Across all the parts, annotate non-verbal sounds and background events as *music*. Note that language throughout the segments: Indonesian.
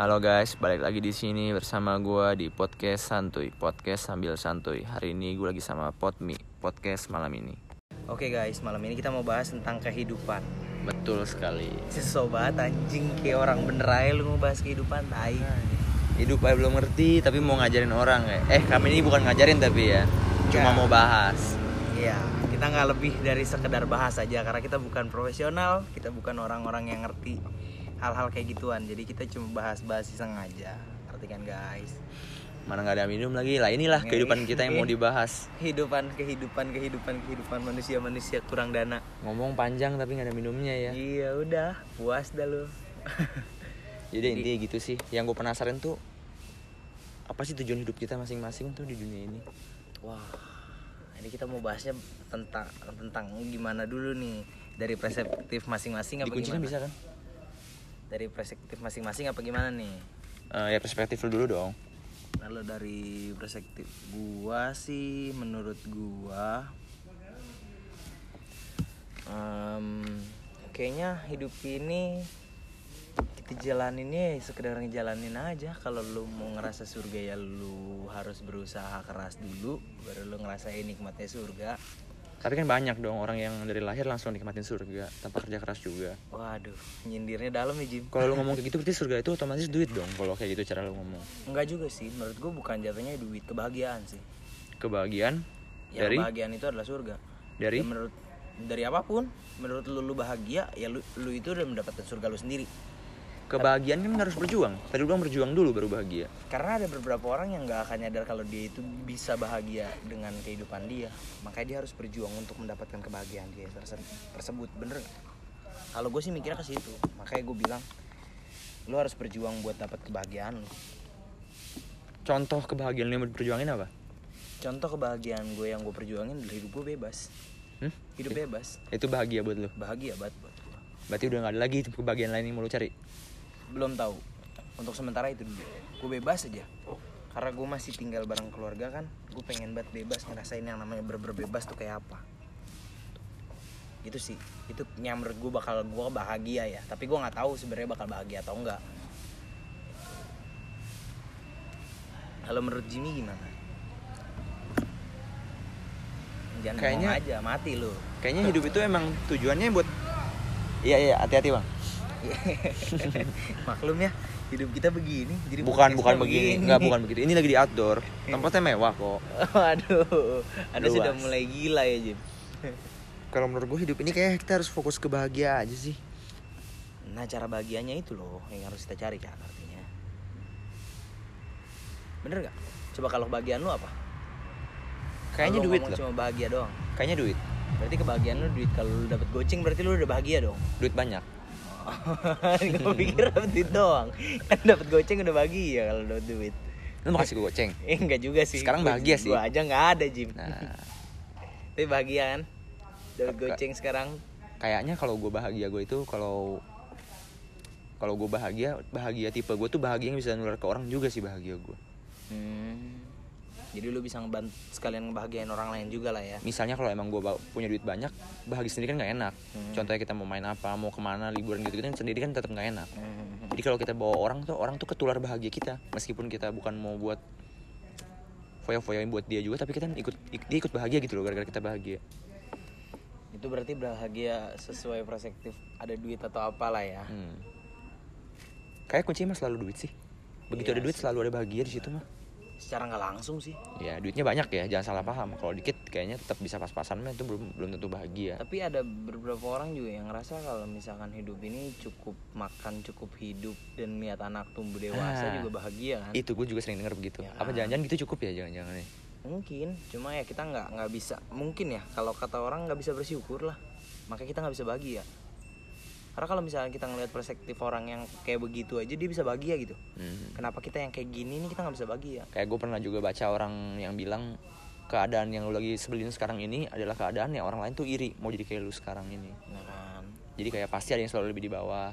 Halo guys, balik lagi di sini bersama gua di podcast santuy, podcast sambil santuy. Hari ini gue lagi sama Potmi, podcast malam ini. Oke guys, malam ini kita mau bahas tentang kehidupan. Betul sekali. So banget anjing kayak orang bener aja lu mau bahas kehidupan, tai. Hidup aja belum ngerti, tapi mau ngajarin orang ya. Eh, kami ini bukan ngajarin tapi ya, cuma Ya. mau bahas. Iya, kita nggak lebih dari sekedar bahas aja karena kita bukan profesional, kita bukan orang-orang yang ngerti hal-hal kayak gituan. Jadi kita cuma bahas-bahas iseng aja. Ngerti kan guys? Mana nggak ada minum lagi lah. Inilah Nggak, kehidupan kita yang mau *laughs* dibahas. Kehidupan, kehidupan, kehidupan, kehidupan manusia-manusia kurang dana. Ngomong panjang tapi nggak ada minumnya ya. Iya udah, puas dah lu. Jadi *laughs* Jadi- intinya gitu sih. Yang gue penasaran tuh apa sih tujuan hidup kita masing-masing tuh di dunia ini? Wah, ini kita mau bahasnya tentang tentang gimana dulu nih dari perspektif masing-masing apa Dikuncikan gimana? bisa kan? Dari perspektif masing-masing apa gimana nih? Eh, ya perspektif lu dulu dong. Kalau dari perspektif gua sih, menurut gua, em, kayaknya hidup ini kita jalaninnya ya sekedar ngejalanin aja. Kalau lu mau ngerasa surga ya lu harus berusaha keras dulu, baru lu ngerasain nikmatnya surga. Tapi kan banyak dong orang yang dari lahir langsung nikmatin surga tanpa kerja keras juga. Waduh, nyindirnya dalam ya Jim. Kalau lu ngomong kayak gitu berarti surga itu otomatis duit dong kalau kayak gitu cara lu ngomong. Enggak juga sih, menurut gue bukan jatuhnya duit kebahagiaan sih. Kebahagiaan Ya dari kebahagiaan itu adalah surga. dari Ya, menurut dari apa pun, menurut lu lu bahagia, ya lu, lu itu udah mendapatkan surga lu sendiri. Kebahagiaan kan harus berjuang. Tadi bilang berjuang dulu baru bahagia. Karena ada beberapa orang yang nggak akan nyadar kalau dia itu bisa bahagia dengan kehidupan dia, makanya dia harus berjuang untuk mendapatkan kebahagiaan dia terse- tersebut, bener? Kalau gue sih mikirnya ke situ, makanya gue bilang lu harus berjuang buat dapat kebahagiaan lu. Contoh kebahagiaan lu yang mau diperjuangin apa? Contoh kebahagiaan gue yang gue perjuangin adalah hidup gue bebas, Hmm? hidup bebas, Itu bahagia buat lu. bahagia banget buat gue. Berarti udah gak ada lagi kebahagiaan lain yang mau lu cari. Belum tahu. Untuk sementara itu dulu. Gue bebas aja. Karena gue masih tinggal bareng keluarga kan gue pengen banget bebas ngerasain yang namanya ber bebas tuh kayak apa. Itu sih. Itu yang menurut gue bakal gue bahagia ya. Tapi gue nggak tahu sebenarnya bakal bahagia atau enggak. Kalau menurut Jimmy gimana? Jangan Kayaknya- aja mati lu. Kayaknya hidup itu emang tujuannya buat Iya iya hati-hati bang. *laughs* maklum ya hidup kita begini jadi Bukan bukan gua begini, enggak bukan begitu. Ini lagi di outdoor. *laughs* Tempatnya mewah kok. *laughs* Waduh, Anda Luas. sudah mulai gila ya Jim. Kalau menurut gue hidup ini kayak kita harus fokus ke bahagia aja sih. Nah cara bahagianya itu loh yang harus kita cari kan artinya. Bener gak? Coba kalau kebahagiaan lu apa? Kayaknya duit loh. Cuma bahagia doang. Kayaknya duit. Berarti kebahagiaan lu duit kalau lu dapet goceng berarti lu udah bahagia dong. Duit banyak. *laughs* Gue pikir dapet duit doang. Kan dapet goceng udah bahagia kalau dapet duit. Lu mau kasih gue goceng. Eh enggak juga sih. Sekarang Gua- bahagia sih. Gua aja nggak ada Jim. Nah, *laughs* Tapi bahagia kan? Dapet Ka- goceng sekarang. kayaknya kalau gue bahagia gue itu kalau kalau gue bahagia bahagia tipe gue tuh bahagia yang bisa nular ke orang juga sih bahagia gue. Hmm. Jadi lu bisa ngebantu sekalian ngebahagiain orang lain juga lah ya. Misalnya kalau emang gue punya duit banyak, bahagia sendiri kan nggak enak. Hmm. Contohnya kita mau main apa, mau ke mana, liburan gitu, kan sendiri kan tetap nggak enak. Hmm. Jadi kalau kita bawa orang tuh, orang tuh ketular bahagia kita, meskipun kita bukan mau buat foya-foyain buat dia juga, tapi kita ikut ik- dia ikut bahagia gitu loh, gara-gara kita bahagia. Itu berarti bahagia sesuai perspektif ada duit atau apalah ya. Hmm. Kayak kuncinya mah selalu duit sih. Begitu Iya ada duit sih. selalu ada bahagia di situ mah. Secara nggak langsung sih. Ya duitnya banyak ya, jangan salah paham. Kalau dikit kayaknya tetap bisa pas-pasan itu belum belum tentu bahagia. Tapi ada beberapa orang juga yang ngerasa kalau misalkan hidup ini cukup makan, cukup hidup dan lihat anak tumbuh dewasa Ah. juga bahagia kan. Itu gue juga sering denger begitu. Ya Apa kan? jangan-jangan gitu cukup ya jangan-jangan nih. Mungkin, cuma ya kita nggak nggak bisa. Mungkin ya kalau kata orang nggak bisa bersyukur lah. Maka kita nggak bisa bahagia. Karena kalau misalnya kita ngelihat perspektif orang yang kayak begitu aja dia bisa bahagia gitu. Hmm. Kenapa kita yang kayak gini nih kita nggak bisa bahagia? Kayak gue pernah juga baca orang yang bilang keadaan yang lu lagi sebelin sekarang ini adalah keadaan yang orang lain tuh iri mau jadi kayak lu sekarang ini. Nah kan. Jadi kayak pasti ada yang selalu lebih di bawah.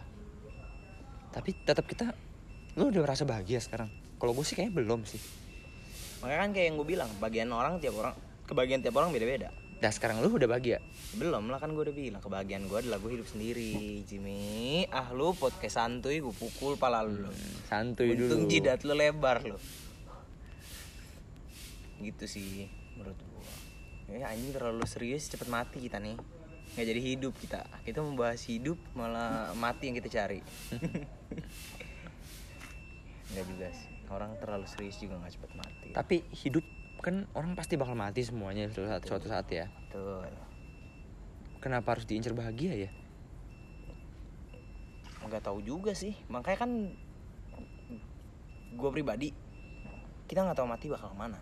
Tapi tetap kita lu udah merasa bahagia sekarang. Kalau gue sih kayaknya belum sih. Makanya kan kayak yang gue bilang, bagian orang tiap orang kebahagiaan tiap orang beda-beda. Nah sekarang lu udah bahagia. Belum lah kan gue udah bilang kebahagiaan gue adalah gue hidup sendiri, Jimmy. ah lu podcast santuy gue pukul pala lu lo. santuy Untung dulu jidat lu lebar lo. Gitu sih menurut gua. Ya anjing terlalu serius cepet mati kita nih. Nggak jadi hidup kita. Kita membahas hidup malah mati yang kita cari. *laughs* Enggak juga sih. Orang terlalu serius juga nggak cepet mati. tapi hidup kan orang pasti bakal mati semuanya suatu saat, suatu saat ya. Betul. kenapa harus diincar bahagia ya? Nggak tahu juga sih. Makanya kan gue pribadi kita nggak tahu mati bakal ke mana.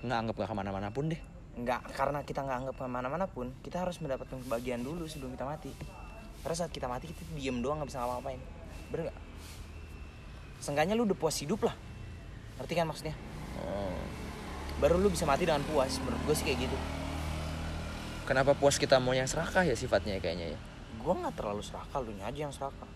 Nggak anggap nggak ke mana-mana pun deh. Nggak karena kita nggak anggap ke mana-mana pun kita harus mendapatkan kebahagiaan dulu sebelum kita mati. Karena saat kita mati kita diem doang nggak bisa ngapa-ngapain. Bener nggak? Seenggaknya lu udah puas hidup lah. Ngerti kan maksudnya oh. baru lu bisa mati dengan puas menurut gue sih kayak gitu. Kenapa puas kita mau yang serakah ya sifatnya kayaknya ya? Gue nggak terlalu serakah lu aja yang serakah.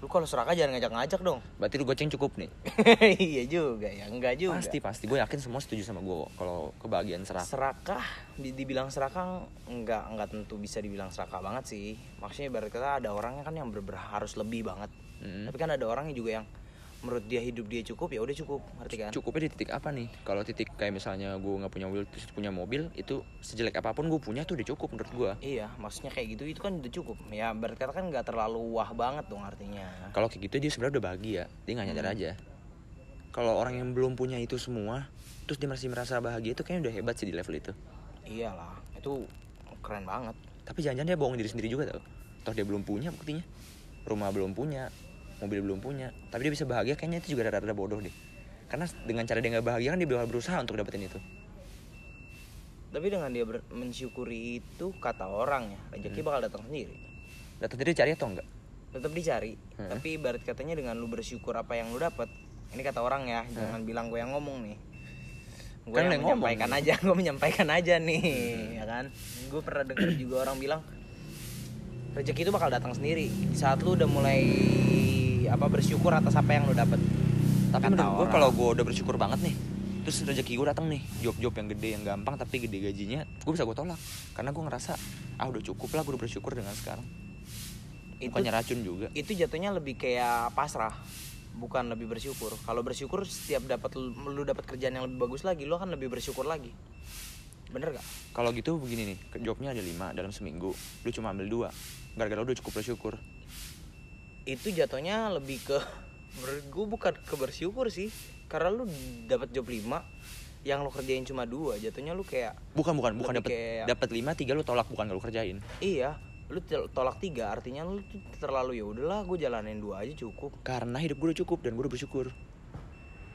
Lu kalau serakah jangan ngajak-ngajak dong. Berarti lu goceng cukup nih? *laughs* Iya juga ya enggak juga. Pasti pasti. Gue yakin semua setuju sama gue kalau kebahagiaan serakah. Serakah? Di- dibilang serakah nggak nggak tentu bisa dibilang serakah banget sih. Maksudnya ibarat kata ada orang kan yang bener harus lebih banget. Mm. tapi kan ada orang yang juga yang menurut dia hidup dia cukup ya udah cukup. Ngerti kan? Cukupnya di titik apa nih? Kalau titik kayak misalnya gue nggak punya mobil terus punya mobil itu sejelek apa pun gue punya tuh udah cukup menurut gue iya maksudnya kayak gitu itu kan udah cukup. Ya kata kan nggak terlalu wah banget dong artinya. Kalau kayak gitu dia sebenarnya udah bahagia dia nggak nyadar Hmm. aja. Kalau orang yang belum punya itu semua terus dia masih merasa bahagia itu kayaknya udah hebat sih di level itu. Iyalah itu keren banget. Tapi jangan-jangan dia bohong diri sendiri juga tau? Toh dia belum punya buktinya. Rumah belum punya mobil belum punya. Tapi dia bisa bahagia kayaknya itu juga rada-rada bodoh deh. Karena dengan cara dia nggak bahagia kan dia bakal berusaha untuk dapetin itu. Tapi dengan dia ber- mensyukuri itu kata orang ya rezeki bakal datang sendiri. Datang sendiri cari atau enggak tetap dicari Hmm. tapi ibarat katanya dengan lu bersyukur apa yang lu dapat ini kata orang ya jangan bilang gue yang ngomong nih. Gue Kan yang ngomong menyampaikan aja *laughs* gue menyampaikan aja nih ya kan? Gue pernah dengar juga orang bilang rezeki itu bakal datang sendiri. Di saat lu udah mulai apa bersyukur atas apa yang lu dapat tapi Kata menurut gue kalau gue udah bersyukur banget nih terus rezeki gue datang nih job-job yang gede yang gampang tapi gede gajinya gue bisa gue tolak. Karena gue ngerasa ah udah cukup lah gue udah bersyukur dengan sekarang. Itu bukannya racun juga. itu jatuhnya lebih kayak pasrah bukan lebih bersyukur. Kalau bersyukur setiap dapat lu, dapat kerjaan yang lebih bagus lagi lu akan lebih bersyukur lagi. Bener gak kalau gitu begini nih jobnya ada lima dalam seminggu lu cuma ambil dua. Gara-gara lu udah cukup bersyukur itu jatuhnya lebih ke menurut gue bukan ke bersyukur sih. Karena lu dapat job 5 yang lu kerjain cuma dua jatuhnya lu kayak bukan bukan bukan dapat kayak- dapat lima tiga lu tolak bukan lu kerjain. Iya lu tolak tiga artinya lu terlalu ya udahlah gue jalanin dua aja cukup. Karena hidup gue udah cukup dan gue udah bersyukur.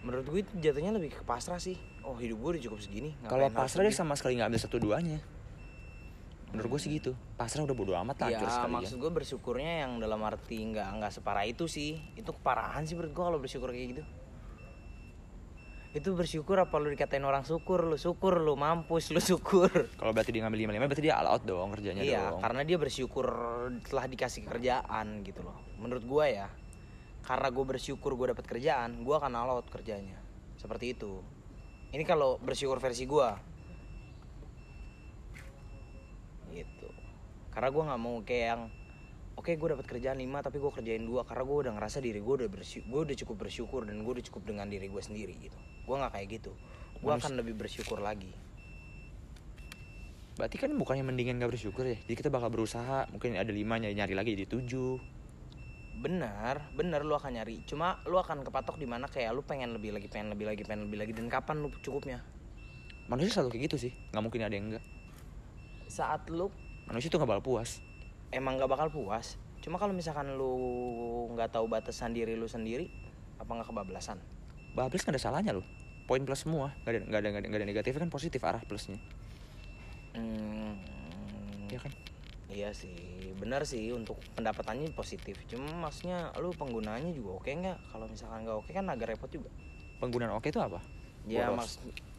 Menurut gue itu jatuhnya lebih ke pasrah sih. Oh hidup gue udah cukup segini kalau pasrah dia sama sekali nggak ambil satu duanya menurut gue sih gitu. Pasrah udah bodo amat lah ya sekali maksud gue bersyukurnya yang dalam arti nggak nggak separah itu sih. Itu keparahan sih menurut gue kalau bersyukur kayak gitu. Itu bersyukur apa lu dikatain orang syukur? Lu syukur lu mampus lu syukur. *laughs* Kalau berarti dia ngambil lima lima berarti dia all out dong kerjanya iya dong. karena dia bersyukur telah dikasih kerjaan gitu loh. Menurut gue ya karena gue bersyukur gue dapat kerjaan gue akan all out kerjanya. Seperti itu. Ini kalau bersyukur versi gue gitu karena gue nggak mau kayak yang oke gue dapat kerjaan 5 tapi gue kerjain dua. Karena gue udah ngerasa diri gue udah bersyukur gue udah cukup bersyukur dan gue udah cukup dengan diri gue sendiri gitu. Gue nggak kayak gitu. Gue akan lebih bersyukur lagi. Berarti kan bukannya mendingan gak bersyukur ya? Jadi kita bakal berusaha mungkin ada lima nyari nyari lagi jadi tujuh. Benar benar lu akan nyari. Cuma lu akan kepatok di mana kayak lu pengen lebih lagi pengen lebih lagi pengen lebih lagi. Dan kapan lu cukupnya? Manusia selalu kayak gitu sih. Nggak mungkin ada yang enggak saat lu manusia tuh nggak bakal puas. Emang gak bakal puas. Cuma kalau misalkan lu nggak tahu batasan diri lu sendiri apa nggak kebablasan? Bablas nggak ada salahnya loh. Poin plus semua. Nggak ada nggak ada nggak ada, nggak ada negatifnya kan positif arah plusnya. Hmm, ya kan? Iya sih. Benar sih untuk pendapatannya positif. Cuma maksudnya lu penggunaannya juga oke nggak? Kalau misalkan nggak oke kan agak repot juga. Penggunaan oke itu apa? Ya Boros. mas,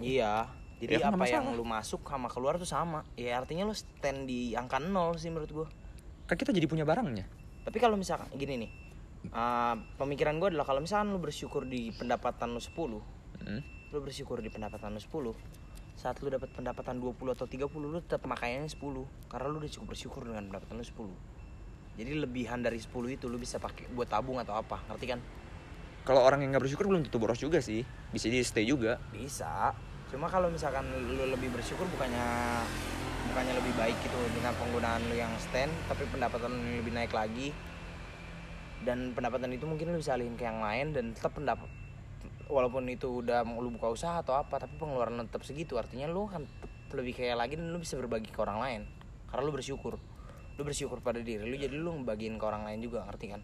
iya. Jadi Ya apa yang lu masuk sama keluar tuh sama. Ya artinya lu stand di angka nol sih menurut gua. kan kita jadi punya barangnya. Tapi kalau misalkan gini nih, uh, pemikiran gua adalah kalau misalkan lu bersyukur di pendapatan lu 10 Hmm. lu bersyukur di pendapatan lu 10 saat lu dapat pendapatan 20 atau 30 lu tetap makainya 10 karena lu udah cukup bersyukur dengan pendapatan lu 10 jadi lebihan dari 10 itu lu bisa pakai buat tabung atau apa ngerti kan? Kalau orang yang nggak bersyukur belum tentu boros juga sih. Bisa jadi stay juga. Bisa cuma kalau misalkan lu lebih bersyukur bukannya bukannya lebih baik gitu dengan penggunaan lu yang stand tapi pendapatan lu lebih naik lagi. Dan pendapatan itu mungkin lu bisa alihin ke yang lain dan tetap pendapat walaupun itu udah lu buka usaha atau apa tapi pengeluaran lu tetap segitu. Artinya lu kan lebih kaya lagi dan lu bisa berbagi ke orang lain. Karena lu bersyukur. Lu bersyukur pada diri lu jadi lu ngebagiin ke orang lain juga ngerti kan?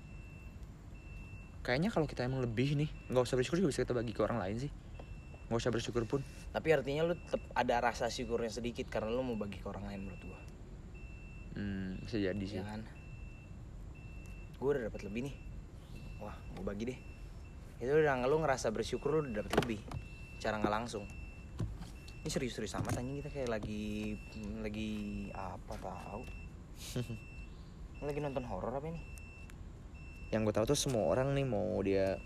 Kayaknya kalau kita emang lebih nih nggak usah bersyukur juga bisa kita bagi ke orang lain sih nggak usah bersyukur pun. Tapi artinya lu tetap ada rasa syukurnya sedikit karena lu mau bagi ke orang lain menurut gua. Hmm, bisa jadi sih. Ya kan? Gue udah dapat lebih nih. Wah gue bagi deh. Itu udah lu ngerasa bersyukur lu udah dapat lebih. Cara nggak langsung. Ini serius-serius sama anjing kita kayak lagi lagi apa tahu *laughs* lagi nonton horor apa ini? Yang gue tahu tuh semua orang nih mau dia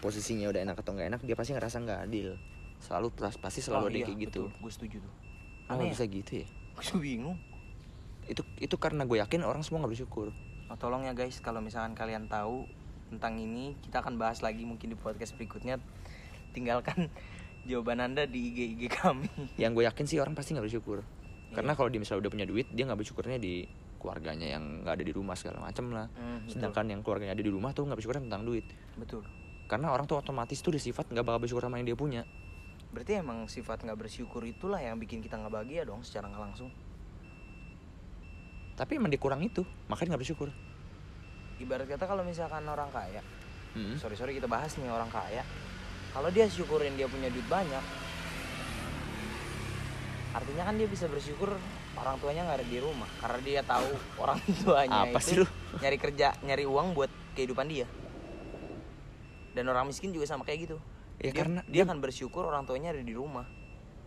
posisinya udah enak atau nggak enak dia pasti ngerasa nggak adil selalu pasti selalu ada yang kayak gitu. gue setuju tuh. Oh, aneh bisa gitu ya? Gue bingung. Itu itu karena gue yakin orang semua nggak bersyukur. Oh, tolong ya guys kalau misalkan kalian tahu tentang ini kita akan bahas lagi mungkin di podcast berikutnya. Tinggalkan *laughs* jawaban anda di IG IG kami. Yang gue yakin sih orang pasti nggak bersyukur. Iya. karena kalau dia misalnya udah punya duit dia nggak bersyukurnya di keluarganya yang nggak ada di rumah segala macem lah. Betul. sedangkan yang keluarganya ada di rumah tuh nggak bersyukur tentang duit. Betul. Karena orang tuh otomatis tuh udah sifat nggak bakal bersyukur sama yang dia punya berarti emang sifat nggak bersyukur itulah yang bikin kita nggak bahagia dong secara nggak langsung. Tapi emang dia kurang itu makanya nggak bersyukur. Ibarat kata kalau misalkan orang kaya Hmm. sorry sorry kita bahas nih orang kaya. Kalau dia syukurin dia punya duit banyak artinya kan dia bisa bersyukur orang tuanya nggak ada di rumah. Karena dia tahu *laughs* orang tuanya Apa sih itu lu? nyari kerja nyari uang buat kehidupan dia. Dan orang miskin juga sama kayak gitu Ya, dia, karena dia dia- akan bersyukur orang tuanya ada di rumah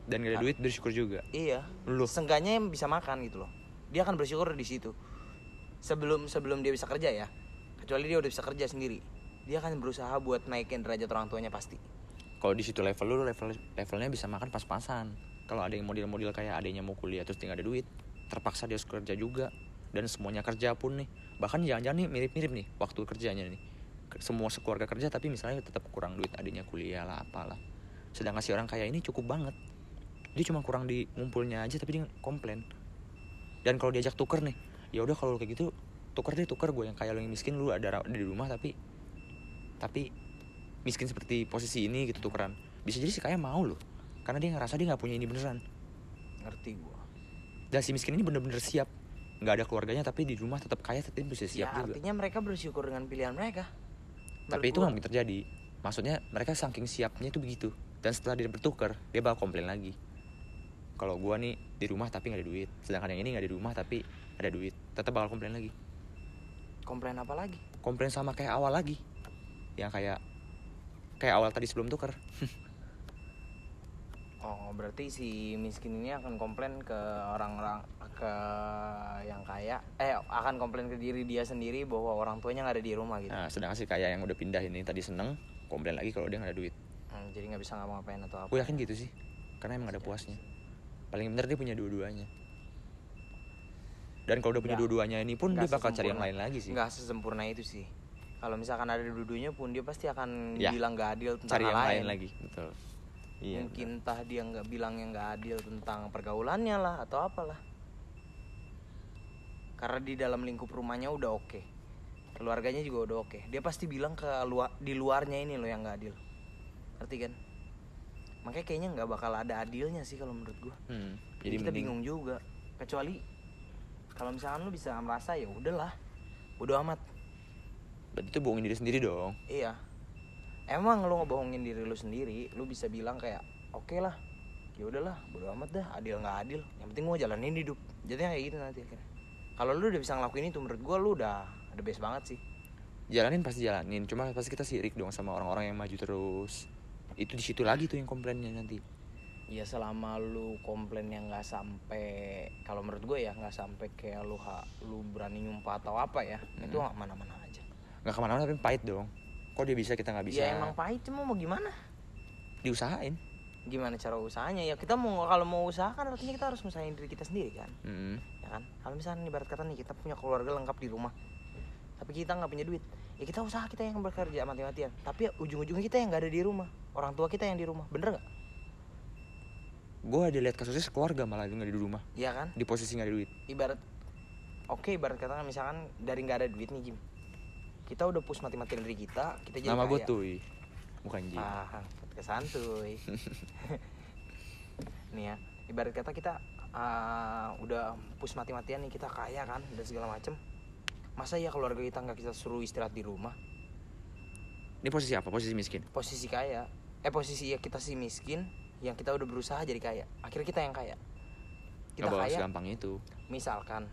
dan gak ada duit bersyukur juga iya lu Seenggaknya yang bisa makan gitu loh. Dia akan bersyukur di situ. Sebelum sebelum dia bisa kerja ya. Kecuali dia udah bisa kerja sendiri. Dia akan berusaha buat naikin derajat orang tuanya pasti. kalau di situ level lu level levelnya bisa makan pas-pasan kalau ada yang model-model kayak adanya mau kuliah terus dia nggak ada duit terpaksa dia harus kerja juga dan semuanya kerja pun nih bahkan jangan-jangan nih mirip-mirip nih waktu kerjanya nih semua sekeluarga kerja tapi misalnya tetap kurang duit adanya kuliah lah apalah. Sedangkan si orang kaya ini cukup banget. Dia cuma kurang di ngumpulnya aja tapi dia komplain. Dan kalau diajak tuker nih ya udah kalau kayak gitu tuker deh tuker. Gue yang kaya lo yang miskin lu ada, di rumah tapi tapi miskin seperti posisi ini gitu tukeran. Bisa jadi si kaya mau loh karena dia ngerasa dia nggak punya ini beneran. Ngerti gua. dan si miskin ini bener-bener siap. Nggak ada keluarganya tapi di rumah tetap kaya tapi bisa siap ya, juga. artinya mereka bersyukur dengan pilihan mereka. Tapi itu nggak mungkin terjadi. Maksudnya mereka saking siapnya itu begitu. Dan setelah dia bertukar dia bakal komplain lagi. Kalau gua nih di rumah tapi nggak ada duit. Sedangkan yang ini nggak ada di rumah tapi ada duit tetap bakal komplain lagi. Komplain apa lagi? komplain sama kayak awal lagi. Yang kayak kayak awal tadi sebelum tuker *laughs* Oh, berarti si miskin ini akan komplain ke orang-orang ke yang kaya? Eh akan komplain ke diri dia sendiri bahwa orang tuanya nggak ada di rumah gitu. nah sedangkan si kaya yang udah pindah ini tadi seneng komplain lagi kalau dia nggak ada duit. Hmm, jadi nggak bisa ngapa-ngapain atau apa. gue yakin gitu sih karena emang ada puasnya. paling bener dia punya dua-duanya. Dan kalau udah punya dua-duanya ini pun dia bakal cari yang lain lagi sih. Nggak sesempurna itu sih. Kalau misalkan ada dua-duanya pun dia pasti akan Ya. bilang nggak adil tentang cari yang lain lain. lagi betul iya mungkin entah dia nggak bilang yang nggak adil tentang pergaulannya lah atau apalah. Karena di dalam lingkup rumahnya udah oke. Keluarganya juga udah oke. Dia pasti bilang ke luar di luarnya ini loh yang nggak adil. Ngerti kan? Makanya kayaknya nggak bakal ada adilnya sih kalau menurut gua. Bener. Hmm, jadi jadi kita mending- bingung juga. Kecuali kalau misalkan lu bisa merasa ya udahlah udah amat. Berarti itu bohongin diri sendiri dong. Iya. Emang lu ngebohongin diri lu sendiri, lu bisa bilang kayak oke lah. Ya udahlah, bodo amat dah, adil nggak adil. Yang penting gua jalanin hidup. Jadinya kayak gitu nanti akhirnya. Kalau lu udah bisa ngelakuin itu menurut gua lu udah the best banget sih. jalanin pasti jalanin cuma pasti kita sirik dong sama orang-orang yang maju terus itu di situ lagi tuh yang komplainnya nanti Ya selama lu komplain yang nggak sampai kalau menurut gue ya nggak sampai kayak lu ha, lu berani nyumpah atau apa ya itu mana-mana aja. nggak ke mana-mana tapi pahit dong kok dia bisa kita nggak bisa? Ya emang pahit cuma mau gimana? diusahain. Gimana cara usahanya? Ya kita mau kalau mau usaha kan artinya kita harus ngusahain diri kita sendiri kan. Mm-mm. ya kan? Kalau misalnya ibarat kata nih kita punya keluarga lengkap di rumah tapi kita nggak punya duit ya kita usaha kita yang bekerja mati-matian. Tapi ya ujung-ujungnya kita yang nggak ada di rumah. Orang tua kita yang di rumah. Bener nggak? Gue ada lihat kasusnya sekeluarga malah nggak di rumah. Iya kan? Di posisi nggak ada duit. Ibarat oke ibarat katakan misalkan dari nggak ada duit nih Jim kita udah push mati-matian dari kita kita jadi nama gue tuh bukan Ji. Ah podcast santuy. *laughs* Nih ya ibarat kata kita ah, udah push mati-matian nih kita kaya kan dan segala macem. Masa ya keluarga kita nggak kita suruh istirahat di rumah? Ini posisi apa? Posisi miskin? Posisi kaya. Eh posisi ya kita sih miskin yang kita udah berusaha jadi kaya. Akhirnya kita yang kaya. Kita bakal kaya. segampang itu. Misalkan.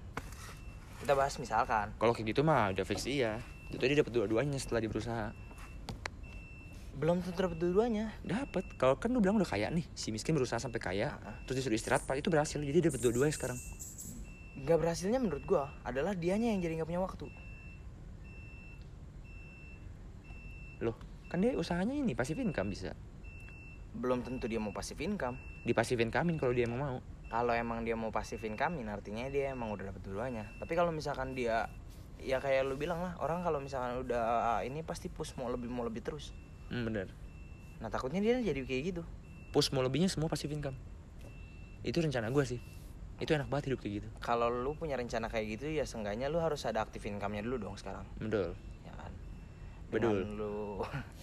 Kita bahas misalkan. Kalau kayak gitu mah udah fix iya itu dia dapat dua-duanya setelah dia berusaha. Belum tentu dapat dua-duanya. Dapat kalau kan lu bilang udah kaya nih si miskin berusaha sampai kaya Ah, ah. terus disuruh istirahat pak itu berhasil. Jadi dia dapat dua-duanya sekarang. Nggak berhasilnya menurut gua adalah dianya yang jadi nggak punya waktu. Loh kan dia usahanya ini pasif income bisa? Belum tentu dia mau passive income. Di pasif incomein kalau dia emang mau. Kalau emang dia mau passive income artinya dia emang udah dapet dua-duanya. Tapi kalau misalkan dia ya kayak lu bilang lah orang kalau misalkan udah ah, ini pasti push mau lebih mau lebih terus. Hmm, bener. Nah takutnya dia jadi kayak gitu. Push mau lebihnya semua pasif income. Itu rencana gue sih. Itu enak banget hidup kayak gitu. Kalau lu punya rencana kayak gitu ya seenggaknya lu harus ada aktif income-nya dulu dong sekarang. Betul. Ya kan? Bedul. Dengan lu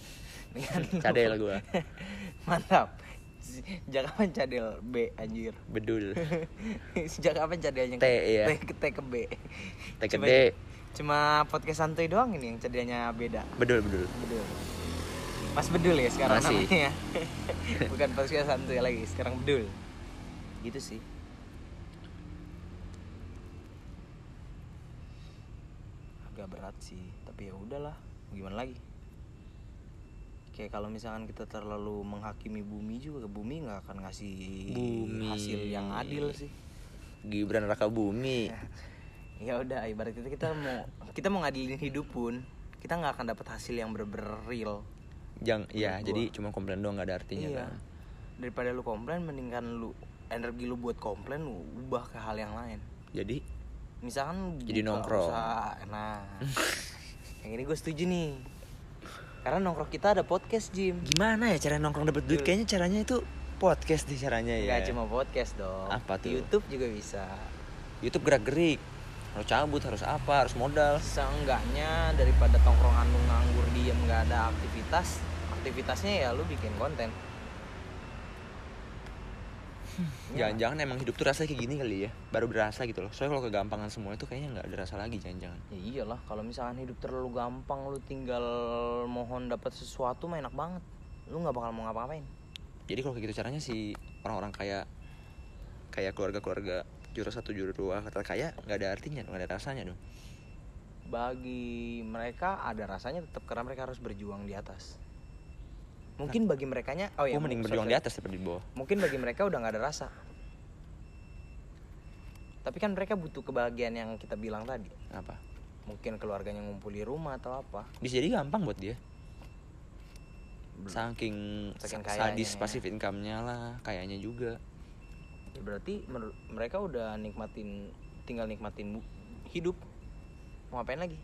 *laughs* dengan lu- cadel gue *laughs* mantap. Sejak kapan cadel B anjir? Bedul. *laughs* Sejak kapan cadelnya T, iya. T, ke- T ke B? T ke D. cuma podcast santuy doang ini yang cadelnya beda bedul bedul Bedul. Mas Bedul ya sekarang Masih. namanya. *laughs* Bukan podcast santuy lagi, sekarang Bedul. Gitu sih. Agak berat sih, tapi ya udahlah. Gimana lagi? Kayak kalau misalkan kita terlalu menghakimi bumi juga, bumi nggak akan ngasih Bumi. hasil yang adil sih. Gibran Raka Bumi *laughs* Ya udah, ibarat kita kita mau kita mau ngadilin hidup pun, kita nggak akan dapat hasil yang bener-bener real. Jang, ya Menurut jadi cuma komplain doang gak ada artinya iya. kan Daripada lu komplain mendingan lu energi lu buat komplain lu ubah ke hal yang lain. jadi Misalkan Jadi nongkrong. usaha, Nah. *laughs* yang ini gue setuju nih. Karena nongkrong kita ada podcast Jim. gimana ya cara nongkrong dapet duit Betul. kayaknya caranya itu podcast deh caranya ya Gak cuma podcast dong. Apa tuh? YouTube juga bisa. YouTube gerak gerik harus cabut harus apa harus modal Seenggaknya daripada tongkrongan lu nganggur diem nggak ada aktivitas, aktivitasnya ya lu bikin konten. *laughs* Jangan-jangan emang hidup tuh rasanya kayak gini kali ya baru berasa gitu loh soalnya kalau kegampangan semua itu kayaknya nggak ada rasa lagi jangan-jangan Ya iyalah, kalau misalkan hidup terlalu gampang lu tinggal mohon dapat sesuatu mah enak banget. Lu nggak bakal mau ngapa-ngapain. jadi kalau kayak gitu caranya si orang-orang kaya kayak keluarga-keluarga juara satu juara dua kata kaya nggak ada artinya nggak ada rasanya dong Bagi mereka ada rasanya tetap karena mereka harus berjuang di atas. Mungkin bagi merekanya oh ya mending berjuang sorry. di atas daripada di bawah Mungkin bagi mereka udah nggak ada rasa. Tapi kan mereka butuh kebahagiaan yang kita bilang tadi. apa Mungkin keluarganya ngumpul di rumah atau apa. bisa jadi gampang buat dia saking, Saking sadis ya. pasif income-nya lah kayaknya juga Ya berarti mereka udah nikmatin tinggal nikmatin hidup. Mau ngapain lagi?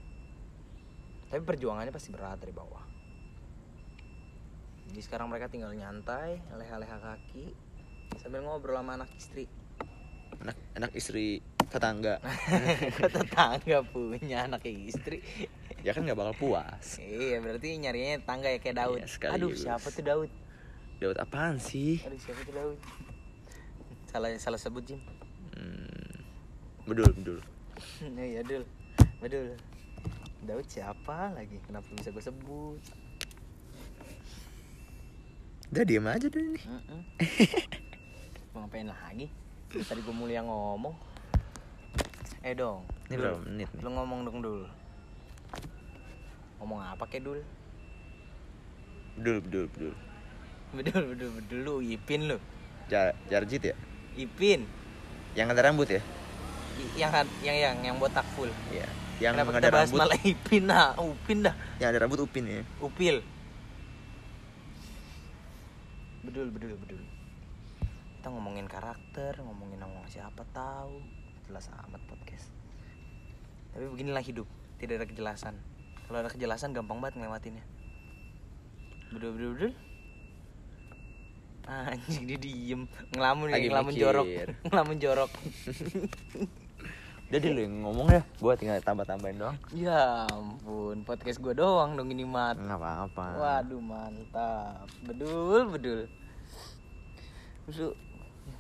Tapi perjuangannya pasti berat dari bawah. Jadi sekarang mereka tinggal nyantai, leha-leha kaki sambil ngobrol sama anak istri. anak anak istri tetangga Kok *laughs* tetangga punya anak istri? ya kan nggak bakal puas iya, berarti nyarinya tetangga ya kayak Daud. Iya. Aduh, siapa tuh Daud? Daud apaan sih Aduh, siapa tuh Daud? Salah salah sebut, Jim. hmm, bedul bedul *laughs* Iya, Dul. Bedul. Daud siapa lagi? Kenapa bisa gue sebut? udah diem aja deh nih Mm-mm. Mau ngapain lagi? Tadi gue mulia ngomong. Eh dong. ini berapa menit nih Lu ngomong dong dul. Ngomong apa kek dul? bedul bedul bedul Bedul bedul bedul lu Ipin lu. Jar jarjit ya Ipin. yang ada rambut ya yang yang yang yang botak full. Iya. yang Kenapa ada kita bahas rambut malah Ipin nah, Upin dah. yang ada rambut upin ya Upil. Bedul, bedul, bedul. Kita ngomongin karakter, ngomongin ngomong siapa tahu. Jelas amat podcast. Tapi beginilah hidup. tidak ada kejelasan kalau ada kejelasan gampang banget ngelewatinnya betul betul betul anjing dia diem. Ngelamun Lagi ngelamun mikir. jorok. *laughs* Ngelamun jorok. Deh lu yang ngomong ya, gua tinggal tambah-tambahin doang. ya ampun podcast gue doang dong ini mat. Enggak apa-apa. waduh mantap. Bedul bedul. Musuh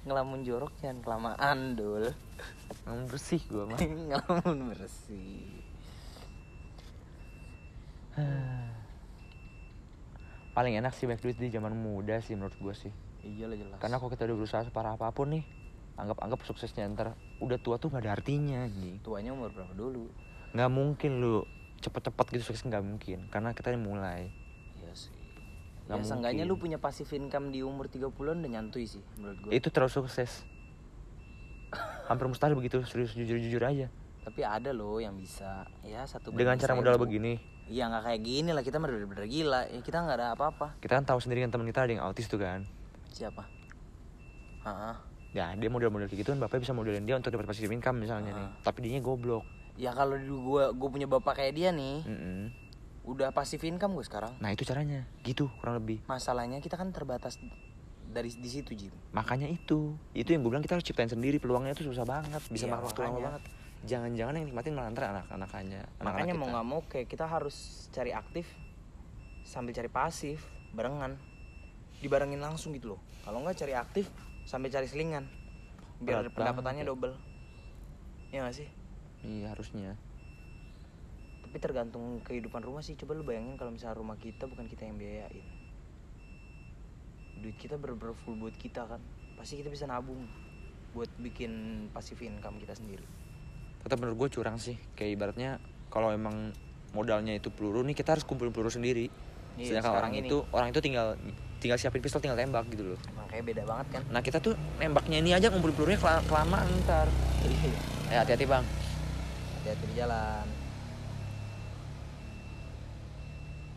ngelamun jorok jangan kelamaan dul. Ngomong bersih gua mah. *laughs* ngelamun bersih *sighs* Paling enak sih back duit di zaman muda sih menurut gua sih. iya lah jelas. Karena kalau kita udah berusaha separah apa pun nih, anggap-anggap suksesnya ntar udah tua tuh gak ada artinya nih. tuanya umur berapa dulu? Nggak mungkin lu cepet-cepet gitu sukses nggak mungkin karena kita mulai. Iya sih. Nggak ya seenggaknya lu punya passive income di umur 30-an udah nyantui sih menurut gue. itu terlalu sukses. Hampir mustahil begitu serius jujur-jujur aja. Tapi ada loh yang bisa. Ya satu dengan cara modal begini Iya nggak kayak gini lah kita bener-bener gila. Ya kita nggak ada apa-apa. kita kan tahu sendiri kan teman kita ada yang autis tuh kan Siapa? Heeh. ya dia model-model kayak gitu kan bapaknya bisa modelin dia untuk dapat passive income misalnya nih Ah. tapi dia goblok Ya kalau gua gua punya bapak kayak dia nih, Mm-mm. udah passive income gue sekarang. nah itu caranya gitu kurang lebih Masalahnya kita kan terbatas dari di situ Jim. makanya itu itu yang gue bilang kita harus ciptain sendiri peluangnya itu susah banget bisa Iya, makan waktu lama makanya. banget jangan-jangan yang nikmatin malah ntar anak-anakannya anak-anak Makanya mau kita. nggak mau kayak kita harus cari aktif sambil cari pasif barengan dibarengin langsung gitu loh. Kalau nggak cari aktif sambil cari selingan biar Berat pendapatannya banget ya. double. Iya gak sih? iya harusnya Tapi tergantung kehidupan rumah sih. Coba lu bayangin kalau misalnya rumah kita bukan kita yang biayain. Duit kita bener-bener full buat kita kan. Pasti kita bisa nabung buat bikin passive income kita sendiri. Tetap menurut gue curang sih kayak ibaratnya kalau emang modalnya itu peluru nih kita harus kumpulin peluru sendiri Iya, sedangkan orang ini. itu orang itu tinggal tinggal siapin pistol tinggal tembak gitu loh Makanya beda banget kan. nah kita tuh nembaknya ini aja ngumpulin pelurunya kela- kelamaan ntar Iya. eh hati-hati bang Hati-hati di jalan.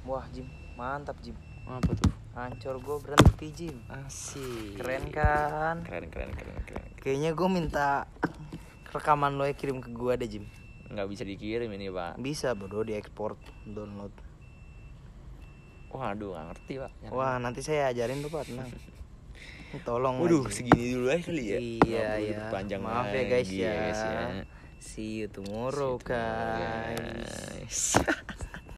Wah, Jim. Mantap, Jim. apa tuh Hancur gue berhenti, Jim. asik Keren kan? keren keren keren keren Kayaknya gue minta rekaman lo ya kirim ke gue deh, Jim. nggak bisa dikirim ini pak Bisa, bro, diekspor, download. waduh nggak ngerti pak Wah, nanti saya ajarin tuh, Pak. Tenang. *laughs* Tolong waduh segini dulu aja kali ya Iya, Nggak perlu ya. panjang Maaf ya, guys, ya. guys, ya. See you tomorrow, See you tomorrow, guys. guys. *laughs*